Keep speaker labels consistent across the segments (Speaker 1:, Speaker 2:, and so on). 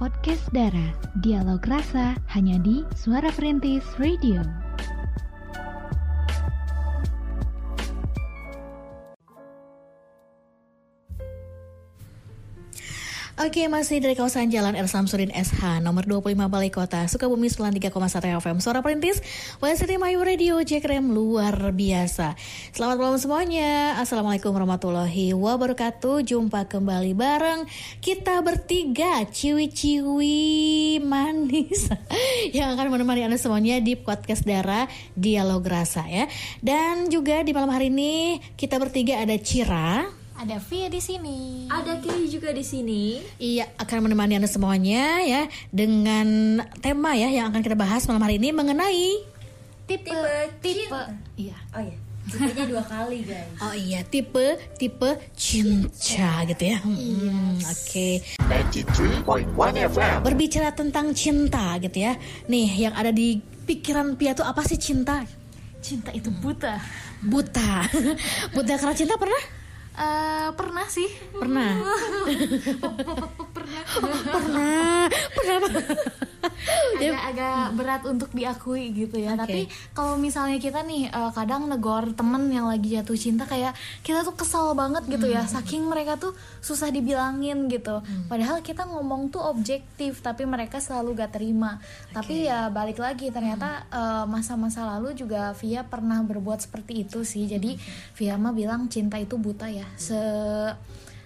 Speaker 1: podcast Dara. Dialog rasa hanya di Suara Perintis Radio.
Speaker 2: Oke, masih dari kawasan Jalan R. Samsudin SH, nomor 25 Balai Kota, Sukabumi 93,1 FM, Suara Perintis, City Mayu Radio, Jekrem luar biasa. Selamat malam semuanya, Assalamualaikum warahmatullahi wabarakatuh, jumpa kembali bareng kita bertiga, ciwi-ciwi manis, yang akan menemani Anda semuanya di podcast Dara Dialog Rasa ya. Dan juga di malam hari ini, kita bertiga ada Cira,
Speaker 3: Ada Via di sini.
Speaker 4: Ada Kay juga di sini.
Speaker 2: Iya, akan menemani Anda semuanya ya dengan tema ya yang akan kita bahas malam hari ini mengenai
Speaker 3: Tipe,
Speaker 4: Tipe
Speaker 3: tipe.
Speaker 2: iya.
Speaker 4: Oh iya, tipenya dua kali guys.
Speaker 2: Oh iya, tipe tipe cinta gitu ya. Hmm, Oke.
Speaker 5: 93.1 FM.
Speaker 2: Berbicara tentang cinta gitu ya. Nih, yang ada di pikiran Pia tuh apa sih cinta?
Speaker 3: Cinta itu buta.
Speaker 2: Buta. Buta karena cinta pernah?
Speaker 3: Eh, pernah sih.
Speaker 2: Pernah.
Speaker 3: pernah.
Speaker 2: pernah. Pernah. Ya.
Speaker 3: Agak-agak berat untuk diakui gitu ya.
Speaker 2: Oke.
Speaker 3: Tapi kalau misalnya kita nih eh, kadang negor temen yang lagi jatuh cinta kayak kita tuh kesal banget gitu ya.
Speaker 2: Hmm.
Speaker 3: Saking mereka tuh susah dibilangin gitu. Padahal kita ngomong tuh objektif tapi mereka selalu gak terima. Tapi ya balik lagi ternyata eh, masa-masa lalu juga Via pernah berbuat seperti itu sih. Jadi Via mah bilang cinta itu buta ya. Se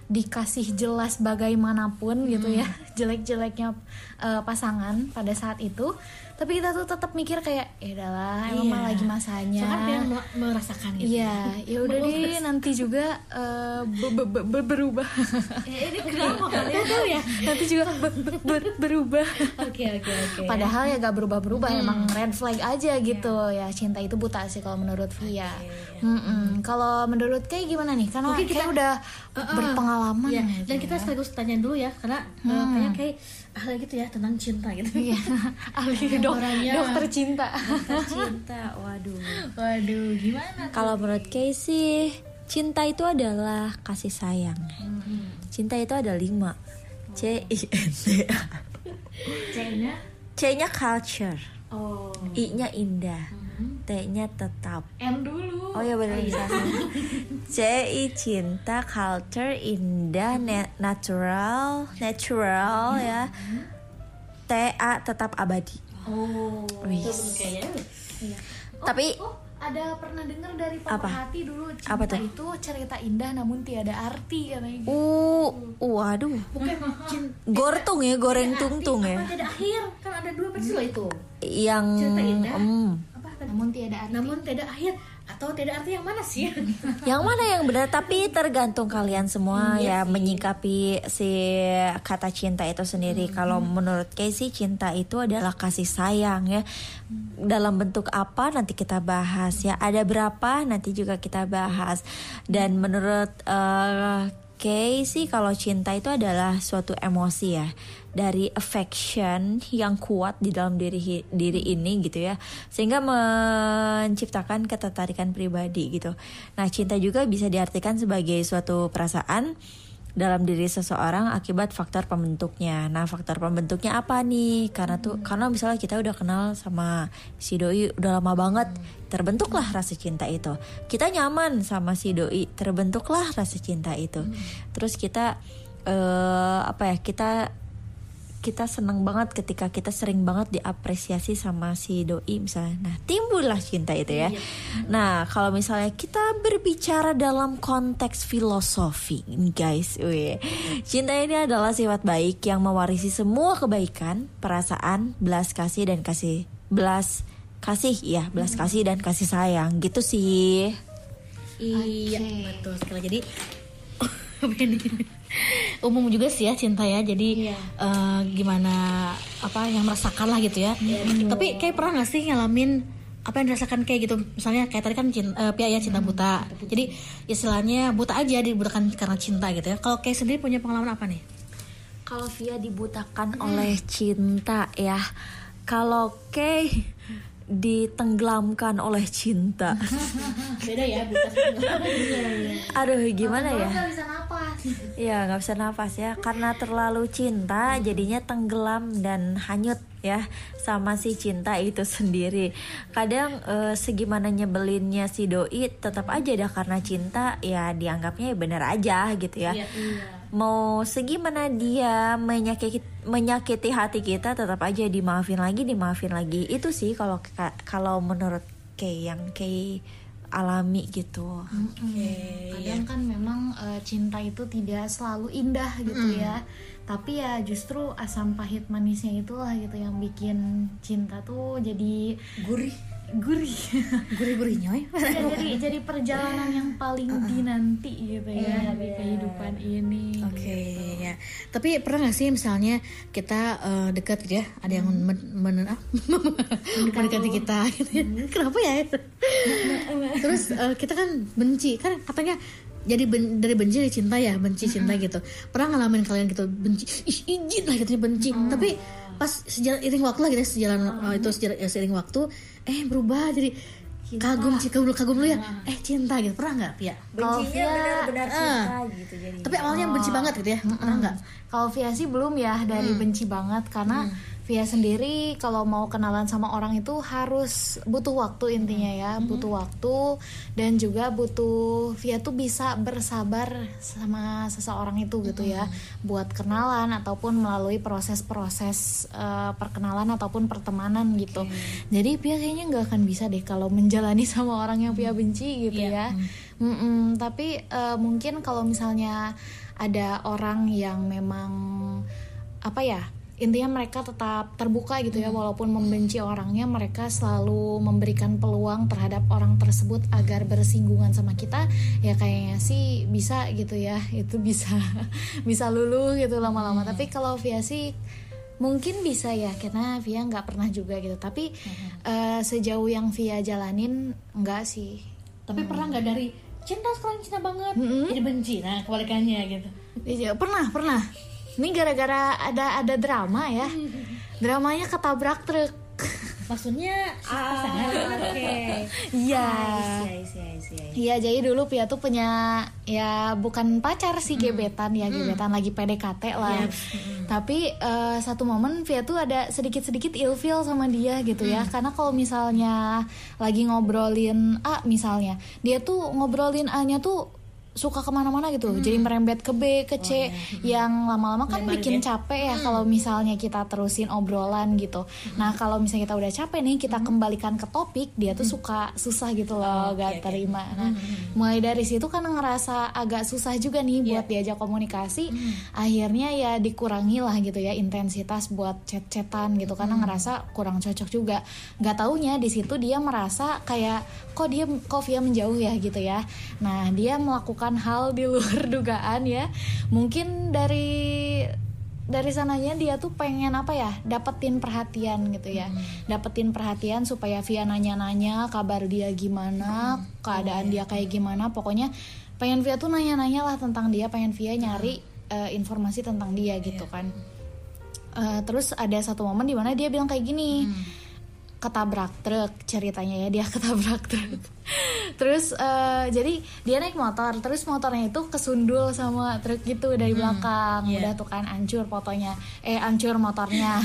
Speaker 3: dikasih jelas bagaimanapun gitu ya jelek-jeleknya eh, pasangan pada saat itu tapi kita tuh tetap mikir kayak ya udahlah emang
Speaker 2: Iya.
Speaker 3: lagi masanya
Speaker 2: Soalnya me- merasakan gitu.
Speaker 3: Iya, ya udah deh nanti juga eh, be- be- be- be- berubah.
Speaker 2: Eh, ini kenapa kalian tahu ya?
Speaker 3: nanti juga be- be- be- berubah.
Speaker 2: Oke, oke, oke.
Speaker 3: Padahal ya gak berubah-berubah,
Speaker 2: Hmm.
Speaker 3: emang red flag aja gitu ya. Cinta itu buta sih kalau menurut Via. Mm-mm. Kalau menurut kayak gimana nih? Karena
Speaker 2: Mungkin kita-
Speaker 3: kayak udah
Speaker 2: Uh-uh.
Speaker 3: berpengalaman.
Speaker 2: Iya,
Speaker 3: gitu
Speaker 2: dan kita
Speaker 3: ya.
Speaker 2: sekaligus tanya dulu ya, karena uh, kayaknya kayak ahli gitu ya tentang cinta gitu.
Speaker 3: Iya, ahli dok-
Speaker 2: Orangnya.
Speaker 3: dokter cinta.
Speaker 4: Cinta, waduh.
Speaker 2: Waduh, gimana?
Speaker 4: Kalau menurut Kay sih, cinta itu adalah kasih sayang. Cinta itu ada lima. C I N T A.
Speaker 2: C-nya?
Speaker 4: C-nya culture,
Speaker 2: Oh,
Speaker 4: I-nya indah, T-nya tetap.
Speaker 2: N dulu.
Speaker 4: Oh ya benar bisa. C I cinta, culture, indah, na- natural, natural ya. T A tetap abadi.
Speaker 2: Oh,
Speaker 4: Wis.
Speaker 2: kayaknya.
Speaker 4: Tapi
Speaker 3: Oh, ada pernah dengar dari
Speaker 4: Apa?
Speaker 3: pemerhati dulu cinta
Speaker 4: Apa tuh?
Speaker 3: itu cerita indah namun tiada arti katanya. gitu.
Speaker 4: uh, waduh,
Speaker 2: Bukan cinta.
Speaker 4: gortung ya, goreng tungtung ya.
Speaker 2: Tidak akhir, kan ada dua versi loh itu.
Speaker 4: Yang
Speaker 2: Cerita indah.
Speaker 4: mm,
Speaker 2: Apa?
Speaker 3: Namun tiada arti.
Speaker 2: Namun tidak akhir atau tidak arti yang mana sih?
Speaker 4: yang mana yang benar tapi tergantung kalian semua
Speaker 2: Iya
Speaker 4: ya menyikapi si kata cinta itu sendiri. Kalau menurut Casey cinta itu adalah kasih sayang ya. Dalam bentuk apa nanti kita bahas ya. Ada berapa nanti juga kita bahas. Dan menurut eh, Kay sih kalau cinta itu adalah suatu emosi ya dari affection yang kuat di dalam diri diri ini gitu ya sehingga menciptakan ketertarikan pribadi gitu. Nah cinta juga bisa diartikan sebagai suatu perasaan dalam diri seseorang akibat faktor pembentuknya. Nah faktor pembentuknya apa nih? Karena tuh karena misalnya kita udah kenal sama si doi udah lama banget terbentuklah rasa cinta itu. Kita nyaman sama si doi terbentuklah rasa cinta itu. Terus kita eh apa ya kita kita seneng banget ketika kita sering banget diapresiasi sama si doi misalnya. Nah, timbullah cinta itu ya. Nah, kalau misalnya kita berbicara dalam konteks filosofi, ini guys, wih. Cinta ini adalah sifat baik yang mewarisi semua kebaikan, perasaan, belas kasih dan kasih belas kasih ya, belas kasih dan kasih sayang gitu sih.
Speaker 2: Iya, betul sekali. Jadi? umum juga sih ya cinta ya. Jadi eh, gimana apa yang merasakan lah gitu ya. Tapi kayak pernah nggak sih ngalamin apa yang dirasakan kayak gitu? Misalnya kayak tadi kan cinta, Pia ya cinta buta. Jadi istilahnya buta aja dibutakan karena cinta gitu ya. Kalau kayak sendiri punya pengalaman apa nih?
Speaker 4: Kalau Via dibutakan oleh cinta ya. Kalau Kay ditenggelamkan oleh cinta.
Speaker 2: beda ya bukan
Speaker 4: Aduh, gimana ya?
Speaker 3: nggak bisa napas
Speaker 4: Iya nggak bisa nafas ya karena terlalu cinta jadinya tenggelam dan hanyut ya sama si cinta itu sendiri. Kadang eh, segimana nyebelinnya si doi tetap aja dah karena cinta ya dianggapnya ya bener aja gitu ya. Mau segimana dia menyakiti menyakiti hati kita tetap aja dimaafin lagi dimaafin lagi. Itu sih kalau kalau menurut Kay yang Kay alami gitu.
Speaker 3: kadang kan memang eh, cinta itu tidak selalu indah gitu ya. Tapi ya justru asam pahit manisnya itulah gitu yang bikin cinta tuh jadi
Speaker 2: gurih
Speaker 3: gurih.
Speaker 2: Gurih gurih nyoy.
Speaker 3: Ya, jadi jadi perjalanan yang paling dinanti gitu ya di kehidupan ini
Speaker 2: Oke ya. Tapi pernah gak sih misalnya kita eh, dekat gitu ya, ada yang men, men- ah, mendekati. kita gitu ya. Kenapa ya? Terus eh, kita kan benci, kan katanya jadi ben- dari benci jadi cinta ya, benci cinta gitu. Pernah ngalamin kalian gitu benci, ih izin lah katanya benci. Tapi pas sejalan iring waktu lah gitu ya, sejalan eh, itu sejalan, ya, seiring waktu, eh berubah jadi kagum sih kagum kagum lu ya, eh cinta gitu. Pernah nggak Pia?
Speaker 3: Kalau
Speaker 4: Bencinya
Speaker 3: Via-
Speaker 4: benar-benar cinta gitu jadi.
Speaker 2: Tapi awalnya benci banget gitu ya, pernah nggak?
Speaker 3: Kalau Via sih belum ya dari benci banget karena Via sendiri kalau mau kenalan sama orang itu harus butuh waktu intinya ya, butuh waktu dan juga butuh Via tuh bisa bersabar sama seseorang itu gitu ya, buat kenalan ataupun melalui proses-proses eh, perkenalan ataupun pertemanan gitu. Jadi Via kayaknya nggak akan bisa deh kalau menjalani sama orang yang Via benci gitu ya. Mm-mm, tapi eh, mungkin kalau misalnya ada orang yang memang apa ya intinya mereka tetap terbuka gitu ya walaupun membenci orangnya mereka selalu memberikan peluang terhadap orang tersebut agar bersinggungan sama kita. Ya kayaknya sih bisa gitu ya. Itu bisa bisa lulu gitu lama-lama. Tapi kalau Via sih mungkin bisa ya karena Via nggak pernah juga gitu. Tapi eh, sejauh yang Via jalanin enggak sih.
Speaker 2: Tapi pernah nggak dari cinta sekarang cinta banget.
Speaker 3: Mm-mm.
Speaker 2: jadi benci, nah kebalikannya gitu.
Speaker 3: Iya, pernah, pernah. Ini gara-gara ada ada drama ya. Dramanya ketabrak truk.
Speaker 2: Maksudnya pasangan. Oke.
Speaker 3: Iya.
Speaker 4: Iya, iya, iya.
Speaker 3: Iya, jadi dulu Pia tuh punya ya bukan pacar sih gebetan ya, gebetan lagi PDKT lah. Tapi eh, satu momen Via tuh ada sedikit-sedikit ilfeel sama dia gitu ya. Karena kalau misalnya lagi ngobrolin A misalnya, dia tuh ngobrolin A-nya tuh suka ke mana-mana gitu, jadi merembet ke B, ke C, yang lama-lama kan bikin capek ya kalau misalnya kita terusin obrolan gitu. Nah kalau misalnya kita udah capek nih, kita kembalikan ke topik, dia tuh suka susah gitu loh, gak terima. Nah mulai dari situ kan ngerasa agak susah juga nih buat diajak komunikasi, akhirnya ya dikurangi lah gitu ya intensitas buat chat-chatan gitu, karena ngerasa kurang cocok juga. Gak taunya di situ dia merasa kayak kok dia kok Via menjauh ya? gitu ya. Nah dia melakukan hal di luar dugaan ya, mungkin dari dari sananya dia tuh pengen apa ya dapetin perhatian gitu ya. Dapetin perhatian supaya Via nanya-nanya kabar dia gimana keadaan dia kayak gimana. Pokoknya pengen Via tuh nanya-nanya lah tentang dia pengen Via nyari eh, informasi tentang dia gitu kan. Eh, terus ada satu momen di mana dia bilang kayak gini ketabrak truk ceritanya ya dia ketabrak truk terus eh, jadi dia naik motor. Terus motornya itu kesundul sama truk gitu dari belakang. udah tuh kan hancur fotonya. Eh hancur motornya.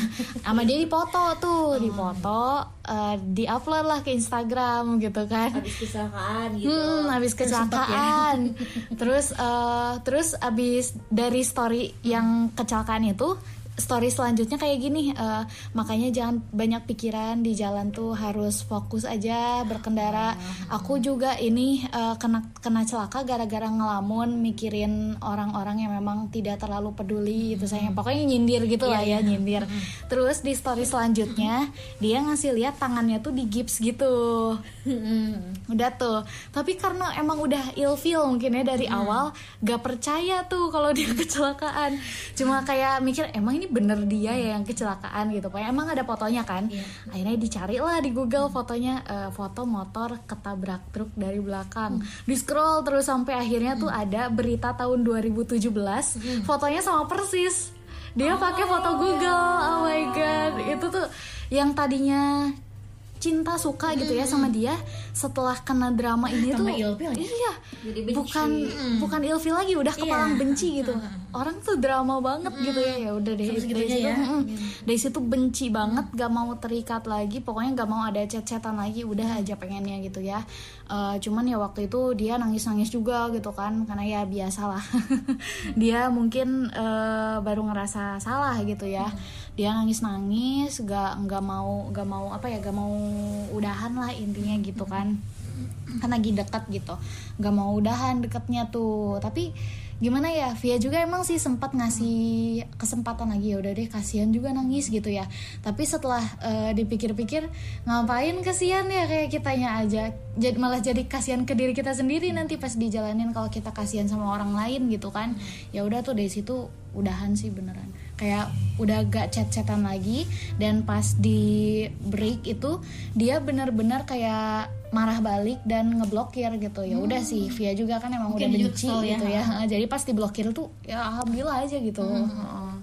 Speaker 3: Sama dia dipoto tuh dipoto eh, di upload lah ke Instagram gitu kan.
Speaker 4: Habis kecelakaan gitu.
Speaker 3: Hmm, habis kecelakaan. terus eh, terus abis dari story yang kecelakaan itu story selanjutnya kayak gini eh, makanya jangan banyak pikiran di jalan tuh harus fokus aja berkendara. Aku juga ini eh, kena kena celaka gara-gara ngelamun mikirin orang-orang yang memang tidak terlalu peduli itu saya pokoknya nyindir gitu lah ya nyindir. Terus di story selanjutnya dia ngasih lihat tangannya tuh di gips gitu. Udah tuh. Tapi karena emang udah ilfeel mungkin ya dari awal gak percaya tuh kalau dia kecelakaan. Cuma kayak mikir emang ini bener dia ya yang kecelakaan gitu. Pokoknya emang ada fotonya kan. Akhirnya dicari lah di Google fotonya eh, foto motor ketabrak truk dari belakang. Di scroll terus sampai akhirnya tuh ada berita tahun 2017 fotonya sama persis. Dia pakai foto Google. oh my god. Itu tuh yang tadinya cinta suka gitu ya sama dia setelah kena drama ini tuh
Speaker 2: Tambah ilfil ya?
Speaker 3: iya bukan bukan ilfil lagi udah kepalang benci gitu. Orang tuh drama banget gitu ya ya udah deh
Speaker 2: Sampai
Speaker 3: dari situ
Speaker 2: ya.
Speaker 3: mm-mm. dari situ benci banget gak mau terikat lagi pokoknya gak mau ada chat-chatan lagi udah aja pengennya gitu ya. Eh, cuman ya waktu itu dia nangis-nangis juga gitu kan karena ya biasalah. Dia mungkin eh, baru ngerasa salah gitu ya dia nangis-nangis gak nggak mau gak mau apa ya gak mau udahan lah intinya gitu kan. Kan lagi deket gitu. Nggak mau udahan deketnya tuh. Tapi gimana ya Via juga emang sih sempat ngasih kesempatan lagi ya udah deh kasihan juga nangis gitu ya. Tapi setelah eh, dipikir-pikir ngapain kasihan ya kayak kitanya aja? Jadi malah jadi kasihan ke diri kita sendiri nanti pas dijalanin kalau kita kasihan sama orang lain gitu kan. Ya udah tuh dari situ udahan sih beneran kayak udah gak chat-chatan lagi dan pas di break itu dia bener-bener kayak marah balik dan ngeblokir gitu. Ya udah sih Via juga kan emang
Speaker 2: Mungkin
Speaker 3: udah benci
Speaker 2: ya.
Speaker 3: gitu ya. Heeh, jadi pas diblokir tuh ya alhamdulillah aja gitu. Heeh.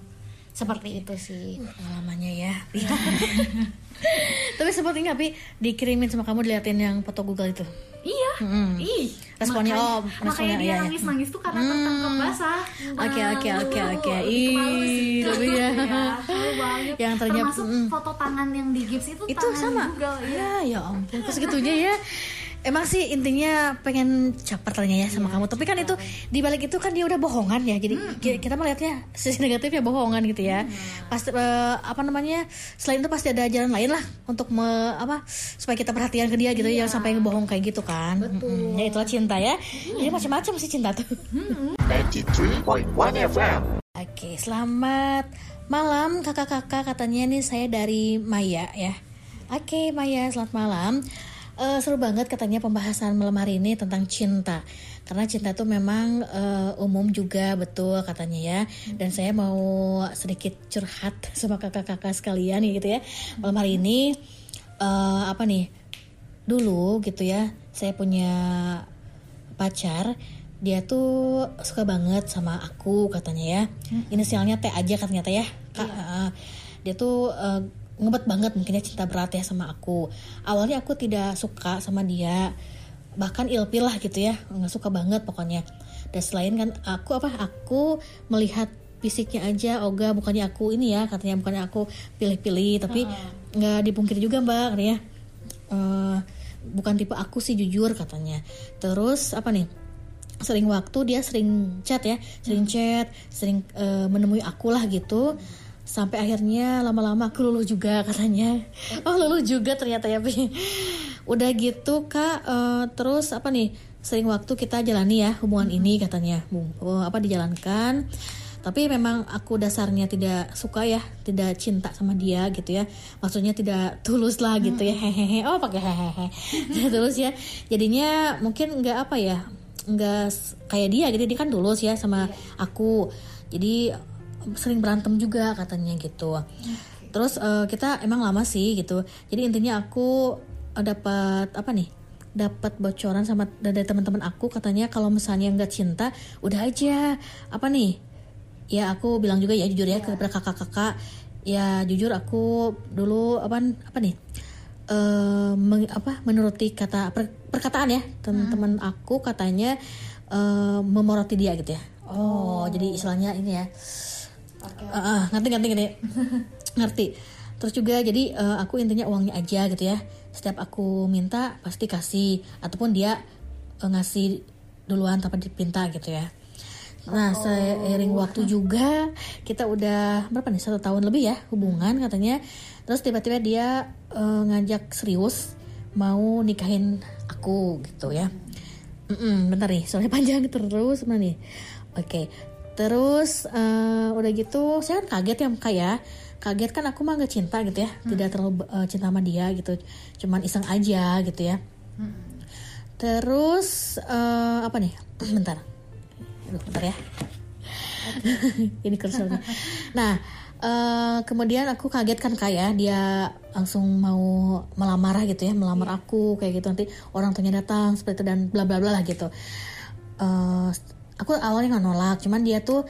Speaker 3: seperti itu sih.
Speaker 2: Pengalamannya ya tapi seperti nggak Pi dikirimin sama kamu diliatin yang foto Google itu?
Speaker 3: Iya
Speaker 2: Mm-mm.
Speaker 3: ih
Speaker 2: Responnya,
Speaker 3: makanya,
Speaker 2: oh, responnya,
Speaker 3: makanya dia
Speaker 2: iya, iya.
Speaker 3: nangis nangis tuh karena tertangkap basah
Speaker 2: Oke, oke, oke, oke.
Speaker 3: Malu,
Speaker 2: Ih, lebih ya.
Speaker 3: banget.
Speaker 2: Yang ternyata-
Speaker 3: termasuk
Speaker 2: mm.
Speaker 3: foto tangan yang di gips itu,
Speaker 2: itu
Speaker 3: tangan
Speaker 2: sama
Speaker 3: juga
Speaker 2: ya ya ampun terus segitunya ya emang sih intinya pengen caper ternyata ya sama kamu. Tapi kan itu di balik itu kan dia udah bohongan ya. Jadi ki- kita melihatnya sisi negatifnya bohongan gitu ya. Pasti eh, apa namanya selain itu pasti ada jalan lain lah untuk me, apa supaya kita perhatian ke dia gitu ya sampai ngebohong kayak gitu kan. Betul. ya itulah cinta ya. Jadi macam-macam sih cinta tuh.
Speaker 5: 93.1 FM.
Speaker 2: Oke, selamat malam kakak-kakak. Katanya nih saya dari Maya ya. Oke, Maya, selamat malam. Eh, seru banget katanya pembahasan malam hari ini tentang cinta. Karena cinta tuh memang eh, umum juga betul katanya ya. Dan saya mau sedikit curhat sama kakak-kakak sekalian gitu ya. Malam hari ini eh, apa nih? Dulu gitu ya, saya punya pacar dia tuh suka banget sama aku katanya ya inisialnya T aja kan ternyata ya Kak, eh, dia tuh eh, ngebet banget mungkin ya cinta berat ya sama aku. Awalnya aku tidak suka sama dia. Bahkan ilpil lah gitu ya. Nggak suka banget pokoknya. Dan selain kan aku apa aku melihat fisiknya aja Oga bukannya aku ini ya katanya bukannya aku pilih-pilih tapi nggak dipungkiri juga mbak katanya. Eh, bukan tipe aku sih jujur katanya. Terus apa nih? Sering waktu dia sering chat ya sering chat sering eh, menemui aku lah gitu sampai akhirnya lama-lama aku luluh juga katanya. Oh luluh juga ternyata ya Pi. udah gitu kak eh, terus apa nih? Sering waktu kita jalani ya hubungan ini katanya. Oh, apa dijalankan. Tapi memang aku dasarnya tidak suka ya tidak cinta sama dia gitu ya. Maksudnya tidak tulus lah gitu ya. Hehehe. Oh pakai hehehe. Tidak tulus ya. Jadinya mungkin nggak apa ya nggak kayak dia gitu. Dia kan tulus ya sama aku. Jadi sering berantem juga katanya gitu. Terus eh, kita emang lama sih gitu. Jadi intinya aku eh, dapat apa nih dapat bocoran sama dari teman-teman aku katanya kalau misalnya nggak cinta udah aja. Apa nih? Ya aku bilang juga ya jujur ya kepada kakak-kakak. Ya jujur aku dulu apa apa nih eh meng- apa menuruti kata per- perkataan ya teman-teman aku katanya eh, memoroti dia gitu ya. Oh, jadi istilahnya ini ya Ngerti ngerti ngerti. Ngerti. Terus juga jadi eh, aku intinya uangnya aja gitu ya. Setiap aku minta pasti kasih. Ataupun dia eh, ngasih duluan tanpa dipinta gitu ya. Nah seiring waktu juga kita udah berapa nih? Satu tahun lebih ya hubungan katanya. Terus tiba-tiba dia eh, ngajak serius mau nikahin aku gitu ya. Mm-mm, bentar nih, soalnya panjang terus mana nih? Oke, terus eh, udah gitu, saya kan kaget ya kayak kaget kan aku mah nggak cinta gitu ya, tidak terlalu eh, cinta sama dia gitu, cuman iseng aja gitu ya. Terus eh, apa nih? bentar, Aduh, bentar ya. Ini kursornya. Nah, eh, kemudian aku kaget kan kayak dia langsung mau melamar gitu ya, melamar aku kayak gitu nanti orang tuanya datang seperti itu dan bla bla bla lah gitu. Eh, aku awalnya nggak nolak, cuman dia tuh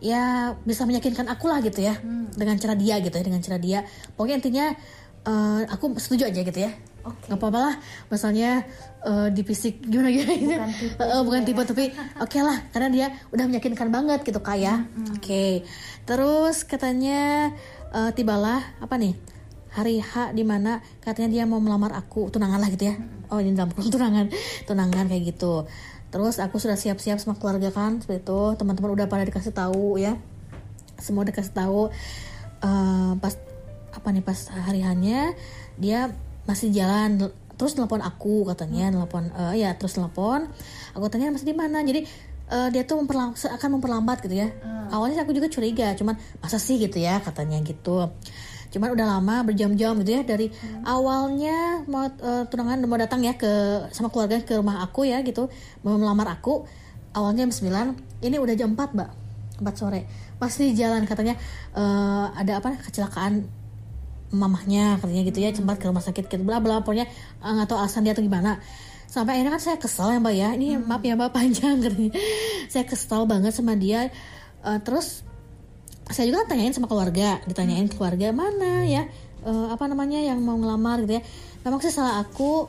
Speaker 2: ya bisa meyakinkan aku lah gitu ya dengan cara dia gitu ya dengan cara dia. Pokoknya intinya eh, aku setuju aja gitu ya. Nggak apa-apa lah misalnya eh, di fisik gimana gimana bukan tipe, bukan tipe tapi oke lah karena dia udah meyakinkan banget gitu kak ya. Oke. Terus katanya eh, tibalah apa nih hari H di mana katanya dia mau melamar aku. Tunangan lah gitu ya. Oh ini dalam kurung tunangan. Tunangan kayak gitu terus aku sudah siap-siap sama keluarga kan seperti itu. Teman-teman udah pada dikasih tahu ya. Semua dikasih tahu eh, pas apa nih pas hari hanya dia masih jalan. Terus telepon aku katanya telepon eh, ya terus telepon aku tanya masih di mana? Jadi eh, dia tuh memperlam- akan memperlambat gitu ya. Awalnya aku juga curiga cuman masa sih? Gitu ya katanya gitu cuman udah lama berjam-jam gitu ya dari awalnya mau eh, tunangan mau datang ya ke sama keluarga ke rumah aku ya gitu. Mau melamar aku awalnya jam 9 ini udah jam 4 mbak 4 sore. Pasti jalan katanya eh, ada apa kecelakaan mamahnya katanya gitu ya sempat ke rumah sakit gitu bla bla pokoknya eh, nggak tahu alasan dia atau gimana. Sampai akhirnya kan saya kesel ya mbak ya. Ini maaf ya mbak panjang katanya. Saya kesel banget sama dia. Eh, terus saya juga tanyain sama keluarga ditanyain keluarga mana ya eh, apa namanya yang mau ngelamar? Gitu ya. Memang sih salah aku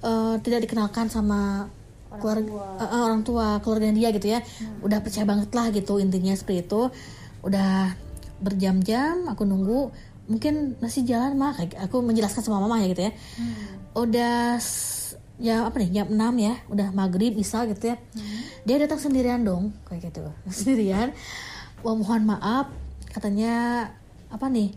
Speaker 2: eh, tidak dikenalkan sama keluarga eh, eh, orang tua keluarga dia gitu ya. Udah percaya banget lah gitu intinya seperti itu. Udah berjam-jam aku nunggu mungkin masih jalan mah kayak aku menjelaskan sama mama ya gitu ya. Udah s- ya apa nih jam 6 ya udah maghrib bisa gitu ya. Dia datang sendirian dong kayak gitu. Sendirian Wah, mohon maaf katanya apa nih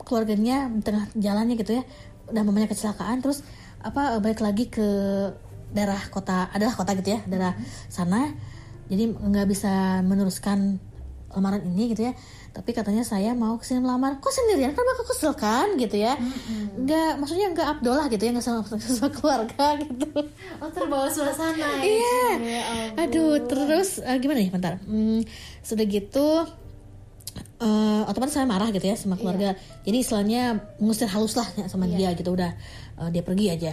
Speaker 2: keluarganya di tengah jalannya gitu ya udah mamanya kecelakaan terus apa balik lagi ke daerah kota adalah kota gitu ya daerah sana. Jadi nggak bisa meneruskan lamaran ini gitu ya tapi katanya saya mau ke sini melamar kok sendirian kan bakal kesel kan gitu ya nggak maksudnya nggak abdol lah gitu ya nggak sama, sama keluarga gitu
Speaker 3: Oh terbawa suasana ya.
Speaker 2: Iya.
Speaker 3: Ya ampun.
Speaker 2: Aduh, terus eh, gimana nih, bentar. Hmm, sudah gitu eh, otomatis saya marah gitu ya sama keluarga. Jadi istilahnya mengusir halus lah ya sama dia gitu udah eh, dia pergi aja.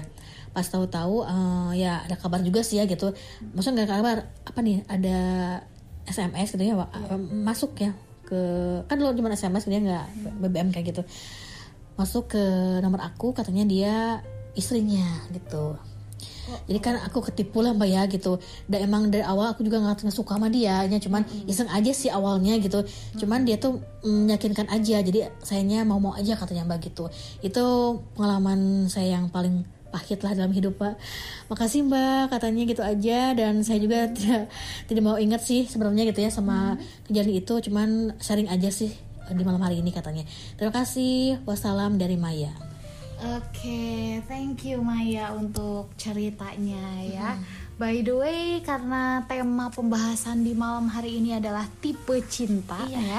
Speaker 2: Pas tahu-tahu eh, ya ada kabar juga sih ya gitu. Maksudnya nggak kabar apa nih ada SMS gitu ya eh, masuk ya ke kan dulu cuma SMS dia nggak BBM kayak gitu. Masuk ke nomor aku katanya dia istrinya gitu. Jadi kan aku ketipu lah mbak ya gitu. Dan emang dari awal aku juga nggak suka sama dia, hanya cuman iseng aja sih awalnya gitu. Cuman dia tuh meyakinkan aja. Jadi sayanya mau mau aja katanya mbak gitu. Itu pengalaman saya yang paling pahit lah dalam hidup pak. Makasih mbak katanya gitu aja. Dan saya juga tidak tidak mau ingat sih sebenarnya gitu ya sama kejadian itu. Cuman sharing aja sih eh, di malam hari ini katanya. Terima kasih. Wassalam dari Maya.
Speaker 3: Oke, thank you Maya untuk ceritanya ya. By the way, karena tema pembahasan di malam hari ini adalah tipe cinta ya.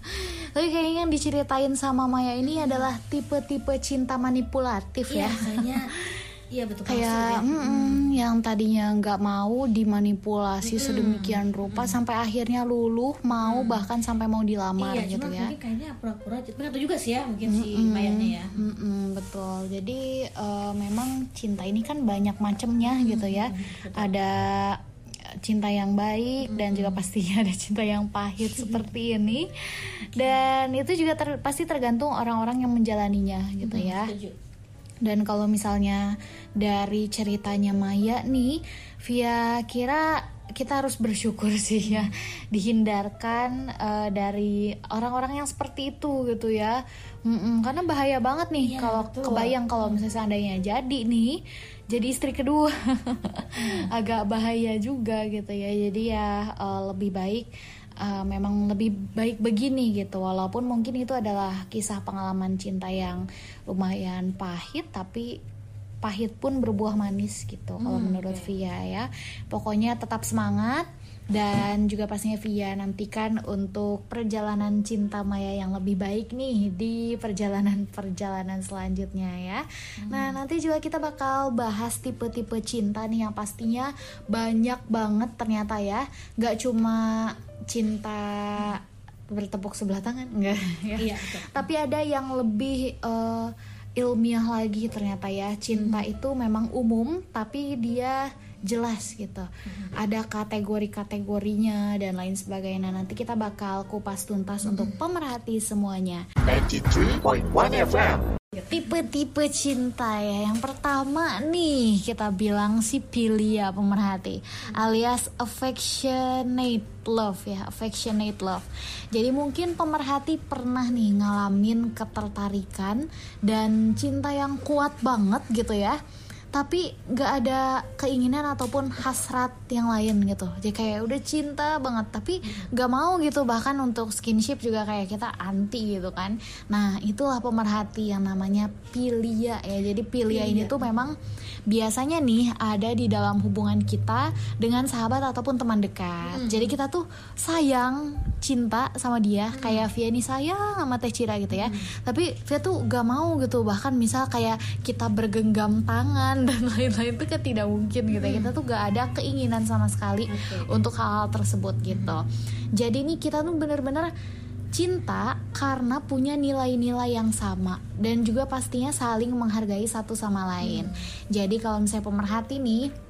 Speaker 3: Tapi kayaknya yang diceritain sama Maya ini adalah tipe-tipe cinta manipulatif ya.
Speaker 2: kayaknya iya betul
Speaker 3: Kayak mm-mm, yang tadinya nggak mau dimanipulasi sedemikian rupa sampai akhirnya luluh mau bahkan sampai mau dilamar
Speaker 2: Iya,
Speaker 3: gitu ya.
Speaker 2: mungkin kayaknya pura-pura tahu juga sih ya, mungkin si Mayanya ya.
Speaker 3: Mm-mm, betul. Jadi eh, memang cinta ini kan banyak macamnya gitu ya. Ada cinta yang baik dan juga pastinya ada cinta yang pahit seperti ini. Dan itu juga ter- pasti tergantung orang-orang yang menjalaninya gitu ya.
Speaker 2: Setuju.
Speaker 3: Dan kalau misalnya dari ceritanya Maya nih, Via kira kita harus bersyukur sih ya dihindarkan eh, dari orang-orang yang seperti itu gitu ya. Mm-mm, karena bahaya banget nih
Speaker 2: Iya,
Speaker 3: kalau kebayang kalau misalnya seandainya jadi nih jadi istri kedua agak bahaya juga gitu ya. Jadi ya eh, lebih baik eh, memang lebih baik begini gitu. Walaupun mungkin itu adalah kisah pengalaman cinta yang lumayan pahit tapi pahit pun berbuah manis gitu kalau menurut Via ya. Pokoknya tetap semangat dan juga pastinya Via nantikan untuk perjalanan cinta Maya yang lebih baik nih di perjalanan-perjalanan selanjutnya ya. Nah, nanti juga kita bakal bahas tipe-tipe cinta nih yang pastinya banyak banget ternyata ya. Gak cuma cinta bertepuk sebelah tangan enggak ya.
Speaker 2: Iya, betul.
Speaker 3: Tapi ada yang lebih eh, ilmiah lagi ternyata ya. Cinta itu memang umum tapi dia jelas gitu. Ada kategori-kategorinya dan lain sebagainya. Nanti kita bakal kupas tuntas untuk pemerhati semuanya.
Speaker 5: 93.1 FM.
Speaker 3: Tipe-tipe cinta ya. Yang pertama nih kita bilang si pilia pemerhati alias affectionate love ya, affectionate love. Jadi mungkin pemerhati pernah nih ngalamin ketertarikan dan cinta yang kuat banget gitu ya tapi nggak ada keinginan ataupun hasrat yang lain gitu. Jadi kayak udah cinta banget tapi nggak mau gitu. Bahkan untuk skinship juga kayak kita anti gitu kan. Nah itulah pemerhati yang namanya pilia ya. Jadi pilia ini tuh memang biasanya nih ada di dalam hubungan kita dengan sahabat ataupun teman dekat. Jadi kita tuh sayang cinta sama dia. Kayak Via nih sayang sama Teh Cira gitu ya. Tapi Via tuh gak mau gitu. Bahkan misal kayak kita bergenggam tangan dan lain-lain itu kan tidak mungkin gitu ya. Kita tuh gak ada keinginan sama sekali untuk hal-hal tersebut gitu. Jadi nih kita tuh bener-bener cinta karena punya nilai-nilai yang sama dan juga pastinya saling menghargai satu sama lain. Jadi kalau misalnya pemerhati nih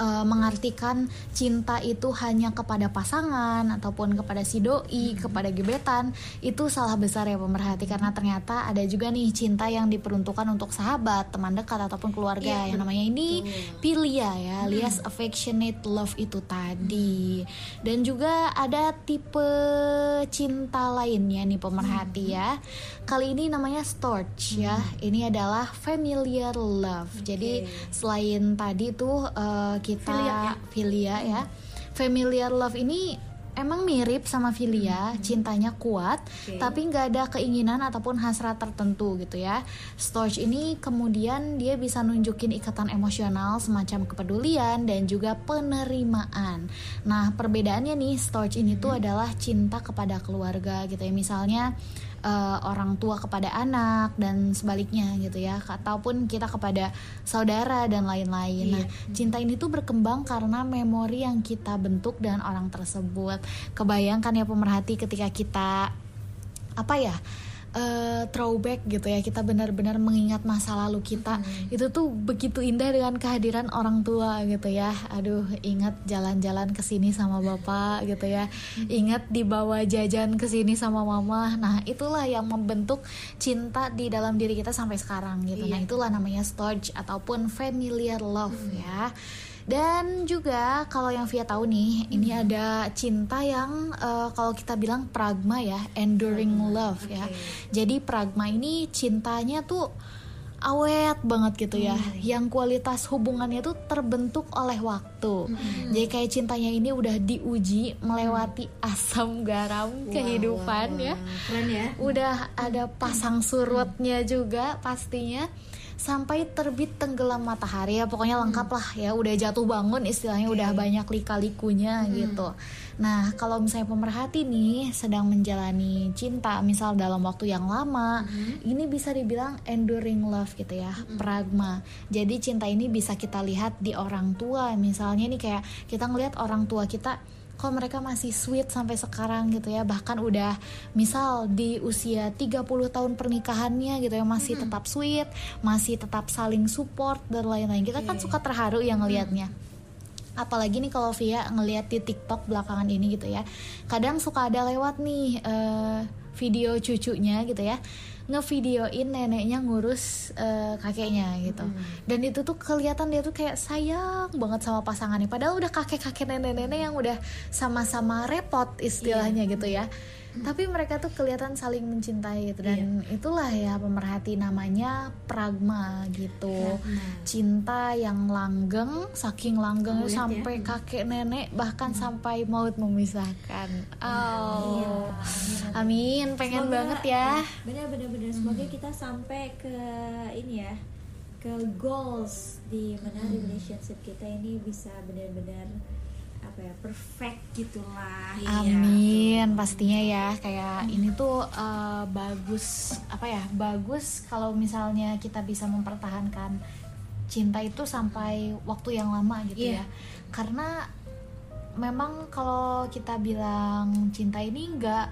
Speaker 3: eh, mengartikan cinta itu hanya kepada pasangan ataupun kepada si doi, kepada gebetan, itu salah besar ya pemerhati karena ternyata ada juga nih cinta yang diperuntukkan untuk sahabat, teman dekat ataupun keluarga. Yang namanya ini pilia ya, alias affectionate love itu tadi. Dan juga ada tipe cinta lainnya nih pemerhati ya. Kali ini namanya storge ya. Ini adalah familiar love. Jadi selain tadi tuh eh, kita filia ya. Familiar love ini emang mirip sama filia, cintanya kuat, tapi nggak ada keinginan ataupun hasrat tertentu gitu ya. Storge ini kemudian dia bisa nunjukin ikatan emosional semacam kepedulian dan juga penerimaan. Nah perbedaannya nih storge ini tuh adalah cinta kepada keluarga gitu ya. Misalnya eh, orang tua kepada anak dan sebaliknya gitu ya ataupun kita kepada saudara dan lain-lain. Nah, cinta ini tuh berkembang karena memori yang kita bentuk dengan orang tersebut. Kebayangkan ya pemerhati ketika kita apa ya? Eh, throwback gitu ya kita benar-benar mengingat masa lalu kita. Itu tuh begitu indah dengan kehadiran orang tua gitu ya. Aduh ingat jalan-jalan ke sini sama bapak gitu ya. Ingat dibawa jajan ke sini sama mama. Nah itulah yang membentuk cinta di dalam diri kita sampai sekarang gitu. Nah itulah namanya storge ataupun familiar love ya dan juga kalau yang Via tahu nih, ini ada cinta yang eh, kalau kita bilang pragma ya, enduring love ya. Jadi pragma ini cintanya tuh awet banget gitu ya. Yang kualitas hubungannya tuh terbentuk oleh waktu. Jadi kayak cintanya ini udah diuji melewati asam garam kehidupan ya.
Speaker 4: Keren ya.
Speaker 3: Udah ada pasang surutnya juga pastinya sampai terbit tenggelam matahari ya. Pokoknya lengkap lah ya. Udah jatuh bangun istilahnya udah banyak lika-likunya gitu. Nah kalau misalnya pemerhati nih sedang menjalani cinta misal dalam waktu yang lama ini bisa dibilang enduring love gitu ya pragma. Jadi cinta ini bisa kita lihat di orang tua. Misalnya nih kayak kita ngelihat orang tua kita kok mereka masih sweet sampai sekarang gitu ya. Bahkan udah misal di usia 30 tahun pernikahannya gitu ya masih tetap sweet masih tetap saling support dan lain-lain. Kita kan suka terharu ya ngelihatnya apalagi nih kalau Via ngelihat di TikTok belakangan ini gitu ya. Kadang suka ada lewat nih eh, video cucunya gitu ya ngevideoin neneknya ngurus eh, kakeknya gitu. Dan itu tuh kelihatan dia tuh kayak sayang banget sama pasangannya. Padahal udah kakek-kakek nenek-nenek yang udah sama-sama repot istilahnya gitu ya. Tapi mereka tuh kelihatan saling mencintai gitu. Dan itulah ya pemerhati namanya pragma gitu. Cinta yang langgeng saking langgeng sampai kakek nenek bahkan sampai maut memisahkan. Oh. Amin. Pengen
Speaker 4: Semoga-
Speaker 3: banget ya.
Speaker 4: Bener bener bener. Semoga kita sampai ke ini ya ke goals di mana relationship kita ini bisa benar-benar apa ya perfect gitulah. Iya.
Speaker 3: Amin, pastinya ya kayak ini tuh eh, bagus apa ya bagus kalau misalnya kita bisa mempertahankan cinta itu sampai waktu yang lama gitu
Speaker 4: Iya.
Speaker 3: ya, karena memang kalau kita bilang cinta ini nggak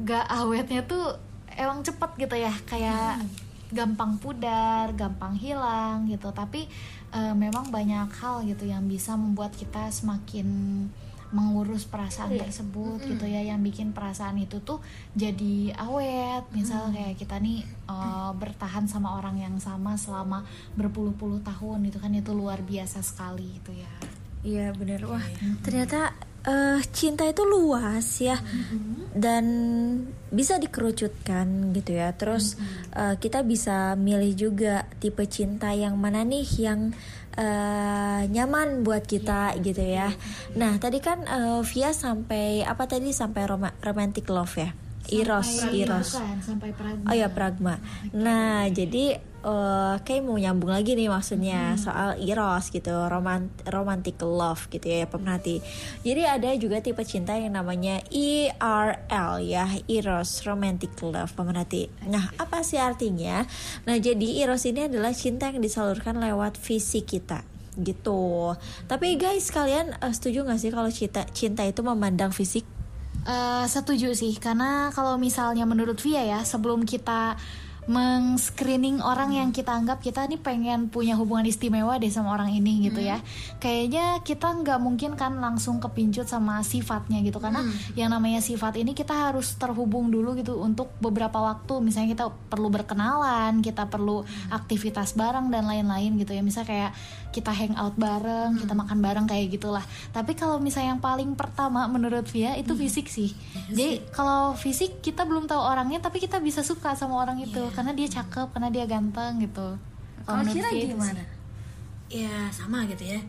Speaker 3: nggak awetnya tuh emang cepet gitu ya kayak gampang pudar, gampang hilang gitu. Tapi uh, memang banyak hal gitu yang bisa membuat kita semakin mengurus perasaan
Speaker 2: Iya.
Speaker 3: tersebut gitu ya yang bikin perasaan itu tuh jadi awet. Misal kayak kita nih uh, bertahan sama orang yang sama selama berpuluh-puluh tahun itu kan itu luar biasa sekali gitu ya.
Speaker 4: Iya bener. Wah ternyata eh, cinta itu luas ya. Dan bisa dikerucutkan gitu ya. Terus eh, kita bisa milih juga tipe cinta yang mana nih yang eh, nyaman buat kita gitu ya. Nah tadi kan eh, Via sampai apa tadi? Sampai roma- romantic love ya,
Speaker 3: Sampai-
Speaker 4: eros.
Speaker 3: bukan, sampai pragma.
Speaker 4: Oh ya pragma. Nah jadi eh kayak mau nyambung lagi nih maksudnya soal eros gitu, roman romantic love gitu ya pemerhati. Jadi ada juga tipe cinta yang namanya ERL ya, eros romantic love pemerhati. Nah apa sih artinya? Nah jadi eros ini adalah cinta yang disalurkan lewat fisik kita gitu. Tapi guys kalian eh, setuju gak sih kalau cinta cinta itu memandang fisik?
Speaker 3: Eh, setuju sih karena kalau misalnya menurut Via ya sebelum kita meng-screening orang yang kita anggap kita nih pengen punya hubungan istimewa deh sama orang ini gitu ya. Kayaknya kita nggak mungkin kan langsung kepincut sama sifatnya gitu. Karena yang namanya sifat ini kita harus terhubung dulu gitu untuk beberapa waktu. Misalnya kita perlu berkenalan kita perlu aktivitas bareng dan lain-lain gitu ya. Misalnya kayak kita hangout bareng kita makan bareng kayak gitulah. Tapi kalau misalnya yang paling pertama menurut Via itu fisik sih. Jadi kalau fisik kita belum tahu orangnya tapi kita bisa suka sama orang itu karena dia cakep karena dia ganteng gitu
Speaker 2: Kalau
Speaker 3: itu
Speaker 2: gimana?
Speaker 3: sih.
Speaker 2: Ya sama gitu ya.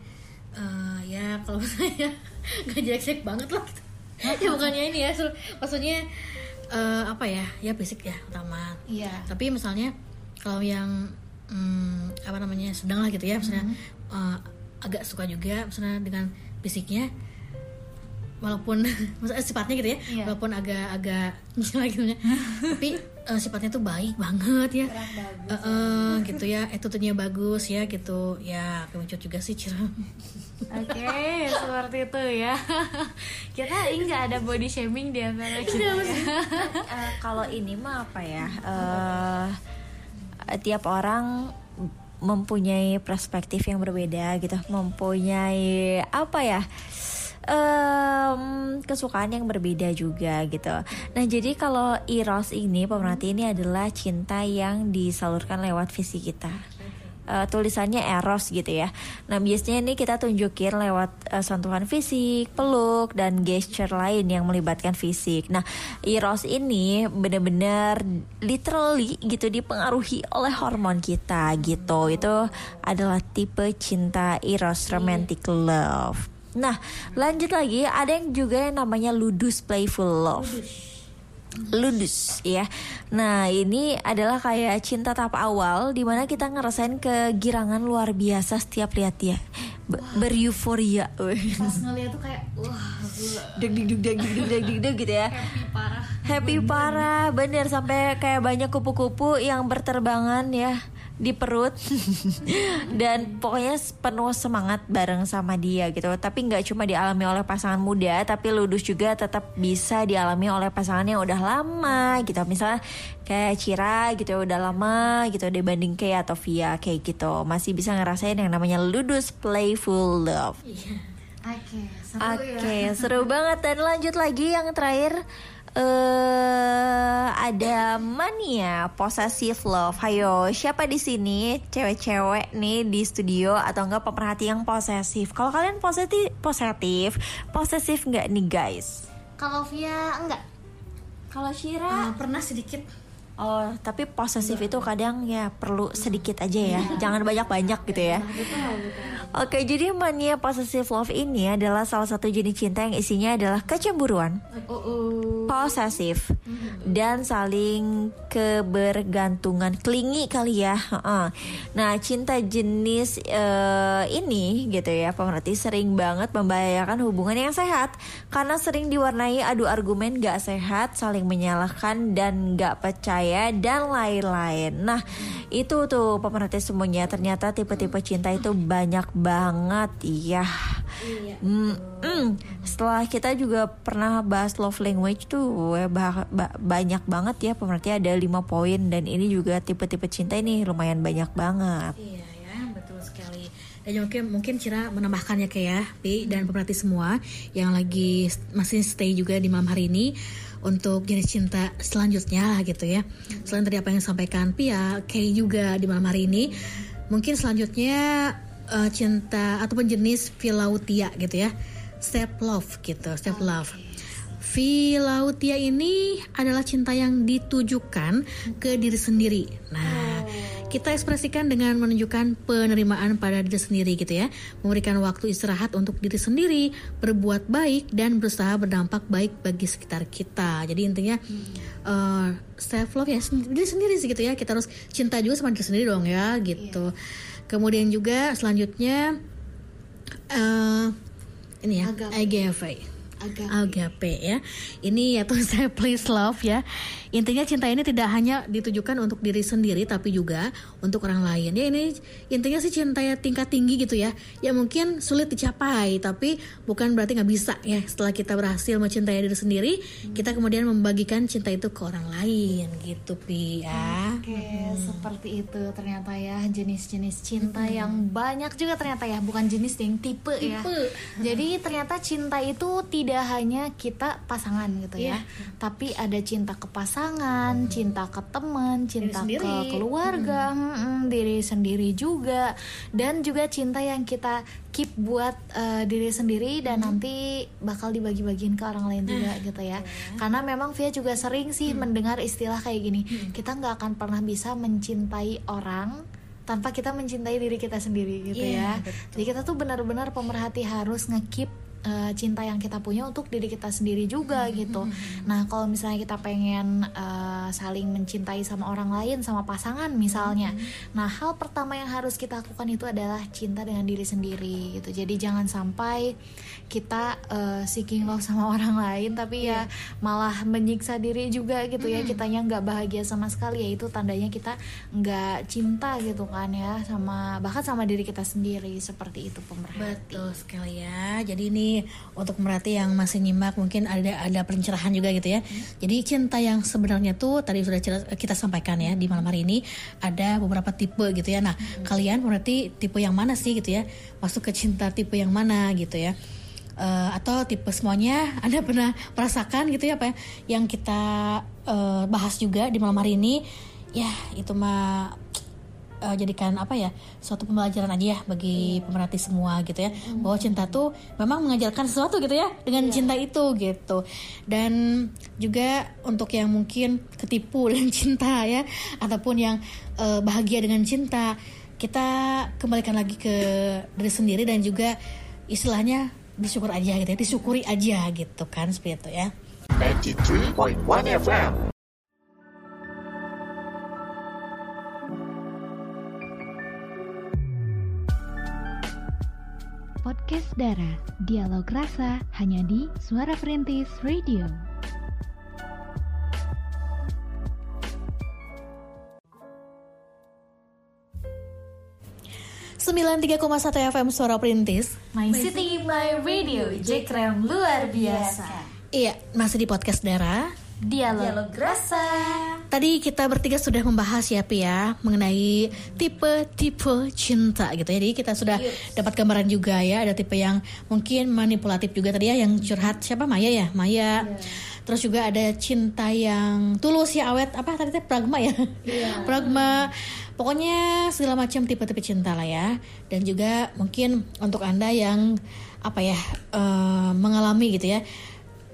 Speaker 2: Eh, ya kalau saya nggak jelek-jelek banget lah. Gitu. ya bukannya ini ya, maksudnya eh, apa ya? Ya fisik ya utama.
Speaker 3: iya
Speaker 2: Tapi misalnya kalau yang hmm, apa namanya sedang lah gitu ya, misalnya eh, agak suka juga, misalnya dengan fisiknya walaupun maksudnya sifatnya gitu ya
Speaker 3: Iya.
Speaker 2: walaupun agak-agak gila gitu ya tapi eh, sifatnya tuh baik banget ya Eh, eh, gitu ya attitude-nya bagus ya gitu ya kemencut juga sih Cira
Speaker 3: Oke, seperti itu ya. Kita nggak ada body shaming di antara kita. ya.
Speaker 4: Eh, kalau ini mah apa ya? eh tiap orang mempunyai perspektif yang berbeda gitu, mempunyai apa ya? Em, kesukaan yang berbeda juga gitu. Nah jadi kalau eros ini pemerhati ini adalah cinta yang disalurkan lewat visi kita. Eh, tulisannya eros gitu ya. Nah biasanya ini kita tunjukin lewat eh, sentuhan fisik, peluk dan gesture lain yang melibatkan fisik. Nah eros ini benar-benar literally gitu dipengaruhi oleh hormon kita gitu. Itu adalah tipe cinta eros romantic love. Nah lanjut lagi ada yang juga yang namanya ludus playful love ludus ya. Nah ini adalah kayak cinta tahap awal di mana kita ngerasain kegirangan luar biasa setiap lihat dia Be- beryuforia.
Speaker 3: Pas ngeliat tuh kayak wah
Speaker 4: deg deg deg deg deg deg deg deg gitu ya.
Speaker 3: happy parah.
Speaker 4: Happy parah, bener sampai kayak banyak kupu-kupu yang berterbangan ya di perut dan pokoknya penuh semangat bareng sama dia gitu. Tapi nggak cuma dialami oleh pasangan muda, tapi ludus juga tetap bisa dialami oleh pasangan yang udah lama gitu. Misalnya kayak Cira gitu udah lama gitu dibanding kayak atau Via kayak gitu masih bisa ngerasain yang namanya ludus playful love.
Speaker 3: Oke, seru
Speaker 4: Oke,
Speaker 3: ya.
Speaker 4: seru banget dan lanjut lagi yang terakhir eh ada mania possessive love. Hayo, siapa di sini cewek-cewek nih di studio atau enggak pemerhati yang posesif? Kalau kalian positif, positif, posesif nggak nih guys?
Speaker 3: Kalau Via enggak.
Speaker 4: Kalau Shira,
Speaker 2: Eh, pernah sedikit
Speaker 4: oh tapi posesif itu kadang ya perlu sedikit aja ya, jangan banyak-banyak gitu ya. Oke, jadi mania possessive love ini adalah salah satu jenis cinta yang isinya adalah kecemburuan, posesif, dan saling kebergantungan, klingi kali ya. Nah, cinta jenis eh, ini gitu ya, pemerhati sering banget membahayakan hubungan yang sehat. Karena sering diwarnai adu argumen gak sehat, saling menyalahkan dan gak percaya dan lain-lain. Nah, itu tuh pemerhati semuanya ternyata tipe-tipe cinta itu banyak banget ya. Mm, mm. Setelah kita juga pernah bahas love language tuh ya, bah- ba- banyak banget ya pemerhati ada lima poin dan ini juga tipe-tipe cinta ini lumayan banyak banget.
Speaker 2: Iya ya, betul sekali. Dan mungkin mungkin Cira menambahkannya kayak ya, Pi dan pemerhati semua yang lagi masih stay juga di malam hari ini untuk jenis cinta selanjutnya lah gitu ya. Selain tadi apa yang disampaikan Pia, Kay juga di malam hari ini, mungkin selanjutnya eh, cinta ataupun jenis Philautia gitu ya. Step love gitu, step love. Philautia ini adalah cinta yang ditujukan ke diri sendiri. Nah, kita ekspresikan dengan menunjukkan penerimaan pada diri sendiri gitu ya. Memberikan waktu istirahat untuk diri sendiri, berbuat baik dan berusaha berdampak baik bagi sekitar kita. Jadi intinya eh, self love ya diri sendiri sih gitu ya. Kita harus cinta juga sama diri sendiri dong ya gitu. Kemudian juga selanjutnya eh ini ya, agape. Agape ya. Ini yaitu saya please love ya. Intinya cinta ini tidak hanya ditujukan untuk diri sendiri tapi juga untuk orang lain. Ya ini intinya sih cinta ya tingkat tinggi gitu ya. Ya mungkin sulit dicapai tapi bukan berarti nggak bisa ya. Setelah kita berhasil mencintai diri sendiri, kita kemudian membagikan cinta itu ke orang lain gitu Pi ya.
Speaker 3: Oke, seperti itu ternyata ya jenis-jenis cinta yang banyak juga ternyata ya, bukan jenis yang tipe, ya. Jadi ternyata cinta itu tidak hanya kita pasangan gitu ya, tapi ada cinta ke pasangan, cinta ke teman, cinta ke
Speaker 2: sendiri.
Speaker 3: keluarga, mm-mm, diri sendiri juga, dan juga cinta yang kita keep buat eh, diri sendiri dan nanti bakal dibagi-bagiin ke orang lain juga gitu ya. Karena memang Via juga sering sih mendengar istilah kayak gini, kita nggak akan pernah bisa mencintai orang tanpa kita mencintai diri kita sendiri gitu
Speaker 2: Iya,
Speaker 3: ya. Jadi kita tuh benar-benar pemerhati harus ngekip eh, cinta yang kita punya untuk diri kita sendiri juga gitu. Nah kalau misalnya kita pengen eh, saling mencintai sama orang lain, sama pasangan misalnya, nah hal pertama yang harus kita lakukan itu adalah cinta dengan diri sendiri gitu. Jadi jangan sampai kita eh, seeking love sama orang lain, tapi ya malah menyiksa diri juga gitu ya. Kitanya nggak bahagia sama sekali ya itu tandanya kita nggak cinta gitu kan ya sama bahkan sama diri kita sendiri seperti itu pemerhati.
Speaker 2: Betul sekali ya. Jadi ini untuk merhati yang masih nyimak mungkin ada ada pencerahan juga gitu ya. Jadi cinta yang sebenarnya tuh tadi sudah kita sampaikan ya di malam hari ini ada beberapa tipe gitu ya. Nah, kalian berarti tipe yang mana sih gitu ya? Masuk ke cinta tipe yang mana gitu ya? Eh, atau tipe semuanya Anda pernah merasakan gitu ya apa ya yang kita eh, bahas juga di malam hari ini ya itu mah eh, jadikan apa ya suatu pembelajaran aja ya bagi pemerhati semua gitu ya. Bahwa cinta tuh memang mengajarkan sesuatu gitu ya dengan cinta itu gitu. Dan juga untuk yang mungkin ketipu dengan cinta ya ataupun yang eh, bahagia dengan cinta kita kembalikan lagi ke diri sendiri dan juga istilahnya disyukur aja gitu ya disyukuri aja gitu kan seperti itu ya.
Speaker 5: 93.1 FM.
Speaker 1: Podcast Dara, dialog rasa hanya di Suara Perintis Radio.
Speaker 2: sembilan 93,1 FM Suara Perintis
Speaker 3: My City, My Radio, Jekrem luar biasa.
Speaker 2: Iya, masih di podcast Dara
Speaker 3: Dialog, rasa.
Speaker 2: Tadi kita bertiga sudah membahas ya Pia mengenai tipe-tipe cinta gitu ya. Jadi kita sudah dapat gambaran juga ya. Ada tipe yang mungkin manipulatif juga tadi ya yang curhat siapa Maya ya? Maya. Terus juga ada cinta yang tulus ya awet apa tadi teh pragma ya? pragma. Pokoknya segala macam tipe-tipe cinta lah ya. Dan juga mungkin untuk Anda yang apa ya eh, mengalami gitu ya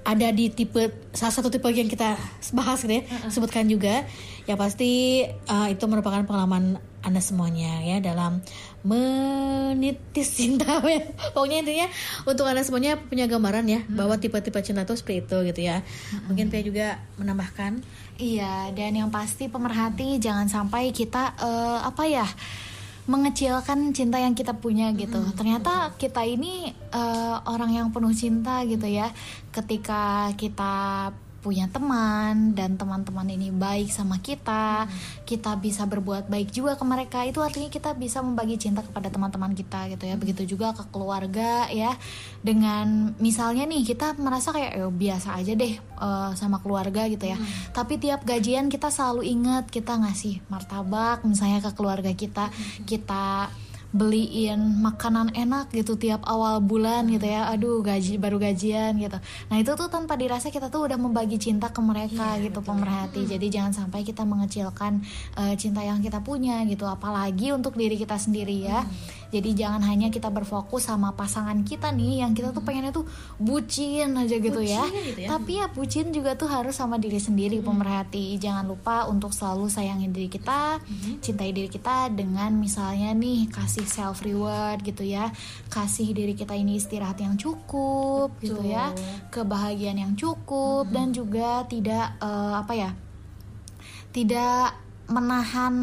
Speaker 2: ada di tipe salah satu tipe yang kita bahas gitu ya sebutkan juga. Ya pasti uh, itu merupakan pengalaman anda semuanya ya dalam menitis cinta. Ya. pokoknya intinya untuk anda semuanya punya gambaran ya bahwa tipe-tipe cinta itu seperti itu gitu ya. Mungkin Pia juga menambahkan.
Speaker 3: Iya, dan yang pasti pemerhati jangan sampai kita eh, apa ya mengecilkan cinta yang kita punya gitu. Ternyata kita ini eh, orang yang penuh cinta gitu ya. Ketika kita punya teman dan teman-teman ini baik sama kita, kita bisa berbuat baik juga ke mereka. Itu artinya kita bisa membagi cinta kepada teman-teman kita gitu ya. Begitu juga ke keluarga ya. Dengan misalnya nih kita merasa kayak "Eh, biasa aja deh eh, sama keluarga gitu ya. Tapi tiap gajian kita selalu ingat kita ngasih martabak misalnya ke keluarga kita, kita beliin makanan enak gitu tiap awal bulan gitu ya. Aduh gaji baru gajian gitu. Nah itu tuh tanpa dirasa kita tuh udah membagi cinta ke mereka
Speaker 2: Iya,
Speaker 3: gitu pemerhati. Jadi jangan sampai kita mengecilkan eh, cinta yang kita punya gitu. Apalagi untuk diri kita sendiri ya jadi jangan hanya kita berfokus sama pasangan kita nih yang kita tuh pengennya tuh bucin aja gitu ya.
Speaker 2: Bucin gitu ya.
Speaker 3: tapi ya bucin juga tuh harus sama diri sendiri pemerhati. Jangan lupa untuk selalu sayangin diri kita cintai diri kita dengan misalnya nih kasih self reward gitu ya. Kasih diri kita ini istirahat yang cukup gitu ya. Kebahagiaan yang cukup dan juga tidak eh, apa ya tidak menahan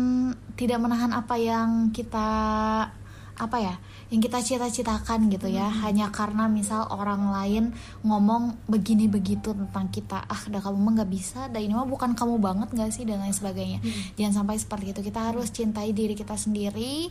Speaker 3: tidak menahan apa yang kita apa ya yang kita cita-citakan gitu ya. Hanya karena misal orang lain ngomong begini begitu tentang kita ah dah kamu mah nggak bisa dah ini mah bukan kamu banget nggak sih? dan lain sebagainya. Jangan sampai seperti itu. Kita harus cintai diri kita sendiri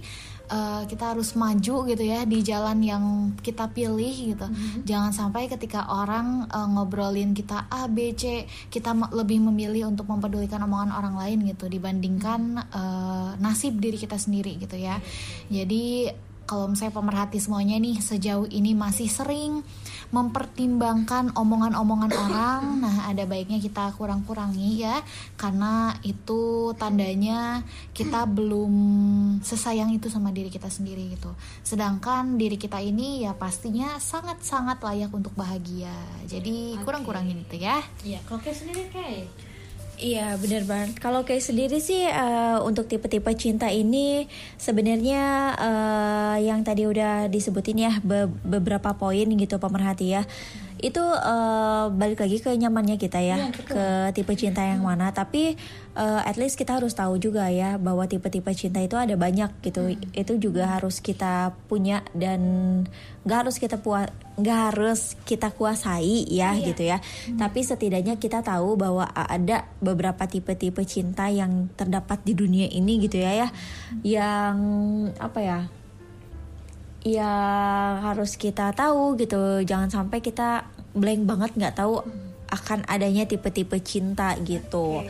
Speaker 3: eh, kita harus maju gitu ya di jalan yang kita pilih gitu. Jangan sampai ketika orang eh, ngobrolin kita A B C kita lebih memilih untuk mempedulikan omongan orang lain gitu dibandingkan eh, nasib diri kita sendiri gitu ya. Jadi kalau misalnya pemerhati semuanya nih sejauh ini masih sering mempertimbangkan omongan-omongan orang. Nah ada baiknya kita kurang-kurangi ya karena itu tandanya kita belum sesayang itu sama diri kita sendiri gitu. Sedangkan diri kita ini ya pastinya sangat-sangat layak untuk bahagia. Jadi kurang-kurangin itu ya.
Speaker 2: Iya, kalau kayak sendiri kayak
Speaker 4: Iya benar banget. Kalau kayak sendiri sih eh, untuk tipe-tipe cinta ini sebenarnya eh, yang tadi udah disebutin ya be- beberapa poin gitu pemerhati ya. Itu eh, balik lagi ke nyamannya kita ya, ke tipe cinta yang mana. Tapi eh, at least kita harus tahu juga ya bahwa tipe-tipe cinta itu ada banyak gitu. Itu juga harus kita punya dan nggak harus kita puas nggak harus kita kuasai ya gitu ya. Tapi setidaknya kita tahu bahwa ada beberapa tipe-tipe cinta yang terdapat di dunia ini gitu ya ya. Yang apa ya yang harus kita tahu gitu. Jangan sampai kita blank banget nggak tahu akan adanya tipe-tipe cinta gitu.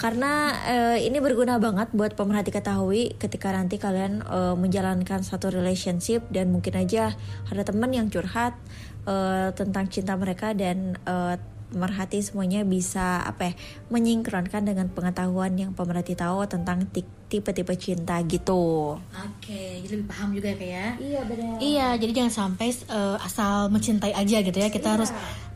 Speaker 4: Karena eh, ini berguna banget buat pemerhati ketahui ketika nanti kalian eh, menjalankan satu relationship dan mungkin aja ada teman yang curhat eh, tentang cinta mereka dan eh, pemerhati semuanya bisa apa ya menyingkronkan dengan pengetahuan yang pemerhati tahu tentang ti- tipe-tipe cinta gitu.
Speaker 2: Oke, jadi lebih paham juga ya kayak ya.
Speaker 4: Iya benar.
Speaker 2: Iya, jadi jangan sampai eh, asal mencintai aja gitu ya. Kita harus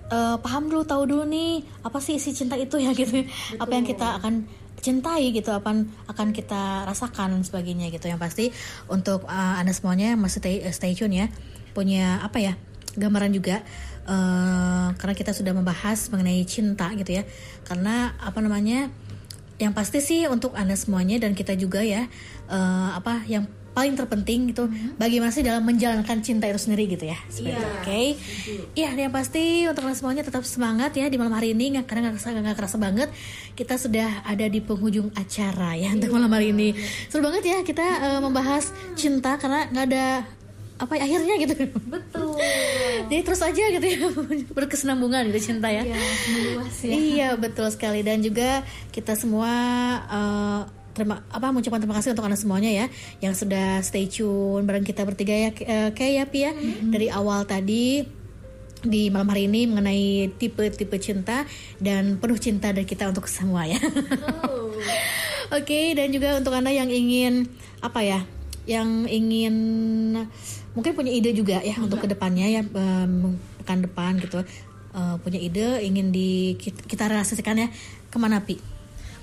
Speaker 2: eh, paham dulu, tahu dulu nih apa sih isi cinta itu ya gitu. Apa yang kita akan cintai gitu, apa akan kita rasakan dan sebagainya gitu. Yang pasti untuk eh, anda semuanya masih stay, stay tune ya, punya apa ya gambaran juga. Eh, karena kita sudah membahas mengenai cinta gitu ya. Karena apa namanya? yang pasti sih untuk anda semuanya dan kita juga ya eh, apa yang paling terpenting gitu bagaimana sih dalam menjalankan cinta itu sendiri gitu ya seperti itu, oke iya dan yang pasti untuk anda semuanya tetap semangat ya di malam hari ini nggak karena nggak kerasa nggak kerasa banget kita sudah ada di penghujung acara ya untuk malam hari ini seru banget ya kita eh, membahas cinta karena nggak ada apa ya, akhirnya gitu.
Speaker 3: Betul.
Speaker 2: Jadi terus aja gitu ya berkesinambungan gitu cinta ya.
Speaker 3: Meluas ya.
Speaker 2: Iya betul sekali. Dan juga kita semua eh, terima apa mengucapkan terima kasih untuk anda semuanya ya yang sudah stay tune bareng kita bertiga ya eh, kayak ya Pi ya. Dari awal tadi di malam hari ini mengenai tipe-tipe cinta dan penuh cinta dari kita untuk semua ya. Oke dan juga untuk anda yang ingin apa ya, yang ingin mungkin punya ide juga ya untuk ke depannya ya pekan depan gitu eh, punya ide ingin di kita realisasikan ya ke mana pi?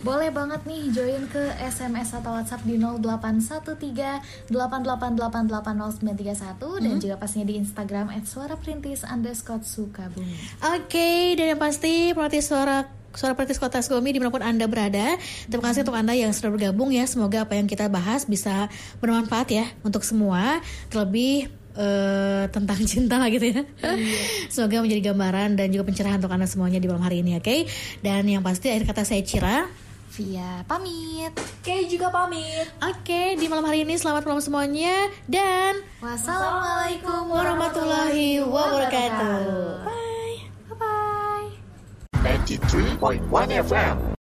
Speaker 3: Boleh banget nih join ke SMS atau WhatsApp di 0813 88880931 dan juga pastinya di Instagram @suaraperintis underscore Sukabumi.
Speaker 2: Oke, dan yang pasti pelatih suara Suara Praktis Kota Sukabumi di mana pun Anda berada. Terima kasih untuk Anda yang sudah bergabung ya. Semoga apa yang kita bahas bisa bermanfaat ya Untuk semua. Terlebih eh, tentang cinta gitu ya. Semoga menjadi gambaran dan juga pencerahan untuk Anda semuanya di malam hari ini oke? Dan yang pasti akhir kata saya Cira.
Speaker 3: Via pamit.
Speaker 4: Oke juga pamit.
Speaker 2: Oke, di malam hari ini selamat malam semuanya Dan
Speaker 3: Wassalamualaikum
Speaker 2: warahmatullahi wabarakatuh.
Speaker 3: bye.
Speaker 5: 93.1 FM